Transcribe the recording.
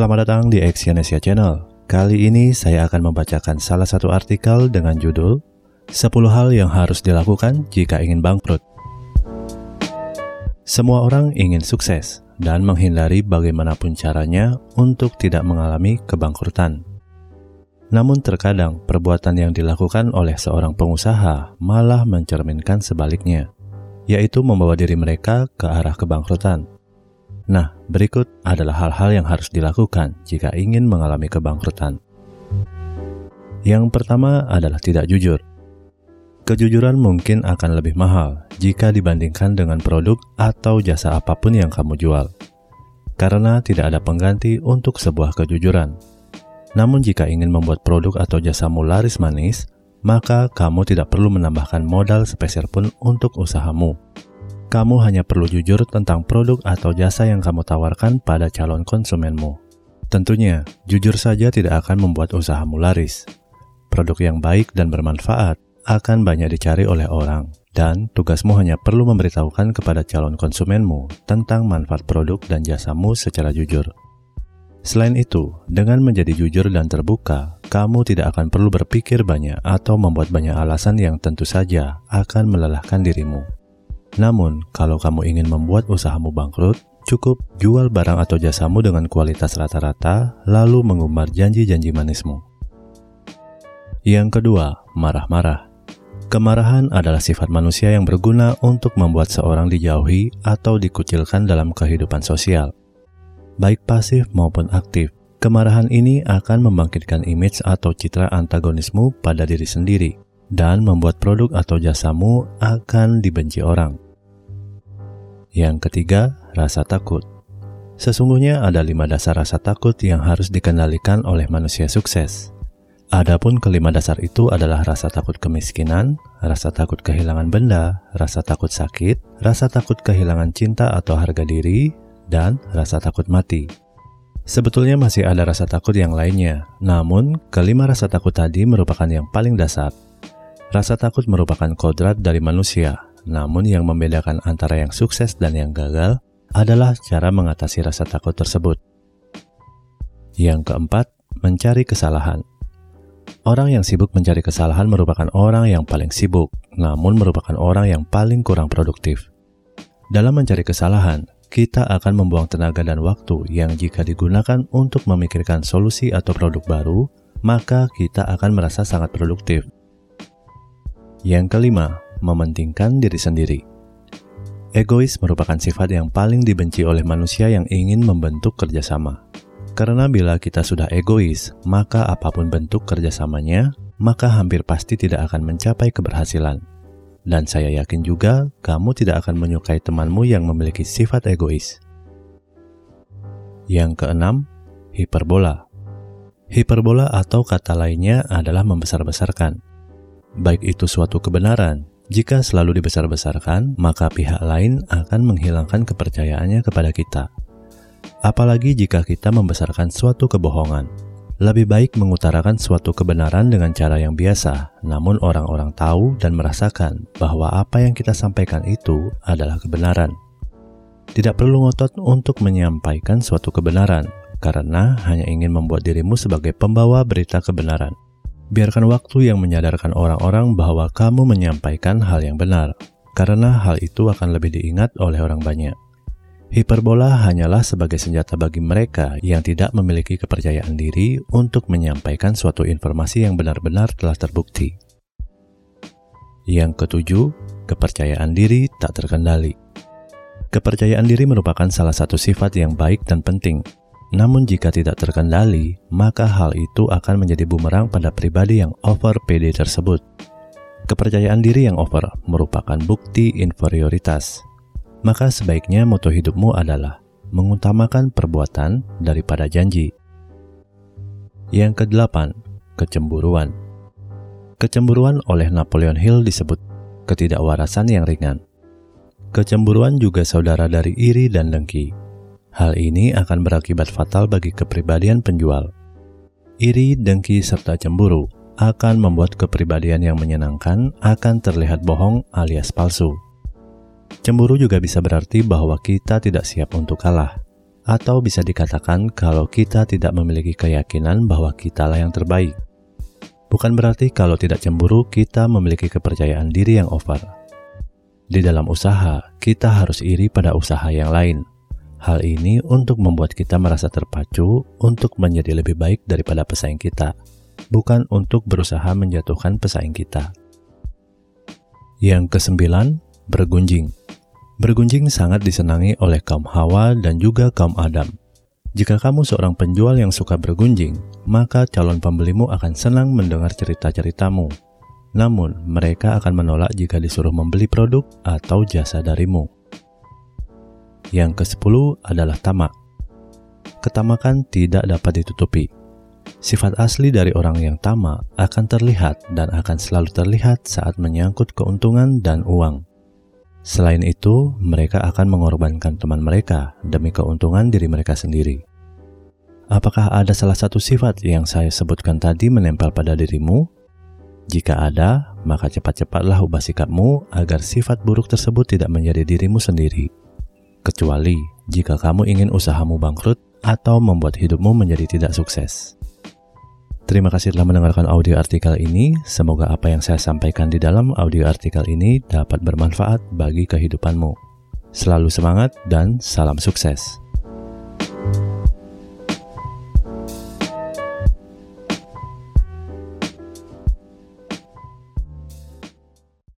Selamat datang di Exyonesia Channel. Kali ini saya akan membacakan salah satu artikel dengan judul 10 hal yang harus dilakukan jika ingin bangkrut. Semua orang ingin sukses dan menghindari bagaimanapun caranya untuk tidak mengalami kebangkrutan. Namun terkadang perbuatan yang dilakukan oleh seorang pengusaha malah mencerminkan sebaliknya, yaitu membawa diri mereka ke arah kebangkrutan. Nah, berikut adalah hal-hal yang harus dilakukan jika ingin mengalami kebangkrutan. Yang pertama adalah tidak jujur. Kejujuran mungkin akan lebih mahal jika dibandingkan dengan produk atau jasa apa pun yang kamu jual, karena tidak ada pengganti untuk sebuah kejujuran. Namun, jika ingin membuat produk atau jasamu laris manis, maka kamu tidak perlu menambahkan modal sepeser pun untuk usahamu kamu hanya perlu jujur tentang produk atau jasa yang kamu tawarkan pada calon konsumenmu. Tentunya, jujur saja tidak akan membuat usahamu laris. Produk yang baik dan bermanfaat akan banyak dicari oleh orang, dan tugasmu hanya perlu memberitahukan kepada calon konsumenmu tentang manfaat produk dan jasamu secara jujur. Selain itu, dengan menjadi jujur dan terbuka, kamu tidak akan perlu berpikir banyak atau membuat banyak alasan yang tentu saja akan melelahkan dirimu. Namun, kalau kamu ingin membuat usahamu bangkrut, cukup jual barang atau jasamu dengan kualitas rata-rata, lalu mengumbar janji-janji manismu. Yang kedua, marah-marah. Kemarahan adalah sifat manusia yang berguna untuk membuat seorang dijauhi atau dikucilkan dalam kehidupan sosial. Baik pasif maupun aktif, kemarahan ini akan membangkitkan image atau citra antagonismu pada diri sendiri dan membuat produk atau jasamu akan dibenci orang. Yang ketiga, rasa takut. Sesungguhnya ada lima dasar rasa takut yang harus dikendalikan oleh manusia sukses. Adapun kelima dasar itu adalah rasa takut kemiskinan, rasa takut kehilangan benda, rasa takut sakit, rasa takut kehilangan cinta atau harga diri, dan rasa takut mati. Sebetulnya masih ada rasa takut yang lainnya, namun kelima rasa takut tadi merupakan yang paling dasar Rasa takut merupakan kodrat dari manusia, namun yang membedakan antara yang sukses dan yang gagal adalah cara mengatasi rasa takut tersebut. Yang keempat, mencari kesalahan. Orang yang sibuk mencari kesalahan merupakan orang yang paling sibuk, namun merupakan orang yang paling kurang produktif. Dalam mencari kesalahan, kita akan membuang tenaga dan waktu yang jika digunakan untuk memikirkan solusi atau produk baru, maka kita akan merasa sangat produktif yang kelima, mementingkan diri sendiri. Egois merupakan sifat yang paling dibenci oleh manusia yang ingin membentuk kerjasama. Karena bila kita sudah egois, maka apa pun bentuk kerjasamanya, maka hampir pasti tidak akan mencapai keberhasilan. Dan saya yakin juga kamu tidak akan menyukai temanmu yang memiliki sifat egois. Yang keenam, hiperbola. Hiperbola atau kata lainnya adalah membesar-besarkan baik itu suatu kebenaran. Jika selalu dibesar-besarkan, maka pihak lain akan menghilangkan kepercayaannya kepada kita. Apalagi jika kita membesarkan suatu kebohongan. Lebih baik mengutarakan suatu kebenaran dengan cara yang biasa, namun orang-orang tahu dan merasakan bahwa apa yang kita sampaikan itu adalah kebenaran. Tidak perlu ngotot untuk menyampaikan suatu kebenaran, karena hanya ingin membuat dirimu sebagai pembawa berita kebenaran. Biarkan waktu yang menyadarkan orang-orang bahwa kamu menyampaikan hal yang benar, karena hal itu akan lebih diingat oleh orang banyak. Hiperbola hanyalah sebagai senjata bagi mereka yang tidak memiliki kepercayaan diri untuk menyampaikan suatu informasi yang benar-benar telah terbukti. Yang ketujuh, kepercayaan diri tak terkendali. Kepercayaan diri merupakan salah satu sifat yang baik dan penting namun jika tidak terkendali, maka hal itu akan menjadi bumerang pada pribadi yang over PD tersebut. Kepercayaan diri yang over merupakan bukti inferioritas. Maka sebaiknya moto hidupmu adalah mengutamakan perbuatan daripada janji. Yang kedelapan, kecemburuan. Kecemburuan oleh Napoleon Hill disebut ketidakwarasan yang ringan. Kecemburuan juga saudara dari iri dan dengki. Hal ini akan berakibat fatal bagi kepribadian penjual. Iri, dengki, serta cemburu akan membuat kepribadian yang menyenangkan akan terlihat bohong alias palsu. Cemburu juga bisa berarti bahwa kita tidak siap untuk kalah. Atau bisa dikatakan kalau kita tidak memiliki keyakinan bahwa kitalah yang terbaik. Bukan berarti kalau tidak cemburu kita memiliki kepercayaan diri yang over. Di dalam usaha, kita harus iri pada usaha yang lain. Hal ini untuk membuat kita merasa terpacu untuk menjadi lebih baik daripada pesaing kita, bukan untuk berusaha menjatuhkan pesaing kita. Yang kesembilan, bergunjing. Bergunjing sangat disenangi oleh kaum Hawa dan juga kaum Adam. Jika kamu seorang penjual yang suka bergunjing, maka calon pembelimu akan senang mendengar cerita-ceritamu. Namun, mereka akan menolak jika disuruh membeli produk atau jasa darimu. Yang ke-10 adalah tamak. Ketamakan tidak dapat ditutupi. Sifat asli dari orang yang tamak akan terlihat dan akan selalu terlihat saat menyangkut keuntungan dan uang. Selain itu, mereka akan mengorbankan teman mereka demi keuntungan diri mereka sendiri. Apakah ada salah satu sifat yang saya sebutkan tadi menempel pada dirimu? Jika ada, maka cepat-cepatlah ubah sikapmu agar sifat buruk tersebut tidak menjadi dirimu sendiri. Kecuali jika kamu ingin usahamu bangkrut atau membuat hidupmu menjadi tidak sukses. Terima kasih telah mendengarkan audio artikel ini. Semoga apa yang saya sampaikan di dalam audio artikel ini dapat bermanfaat bagi kehidupanmu. Selalu semangat dan salam sukses.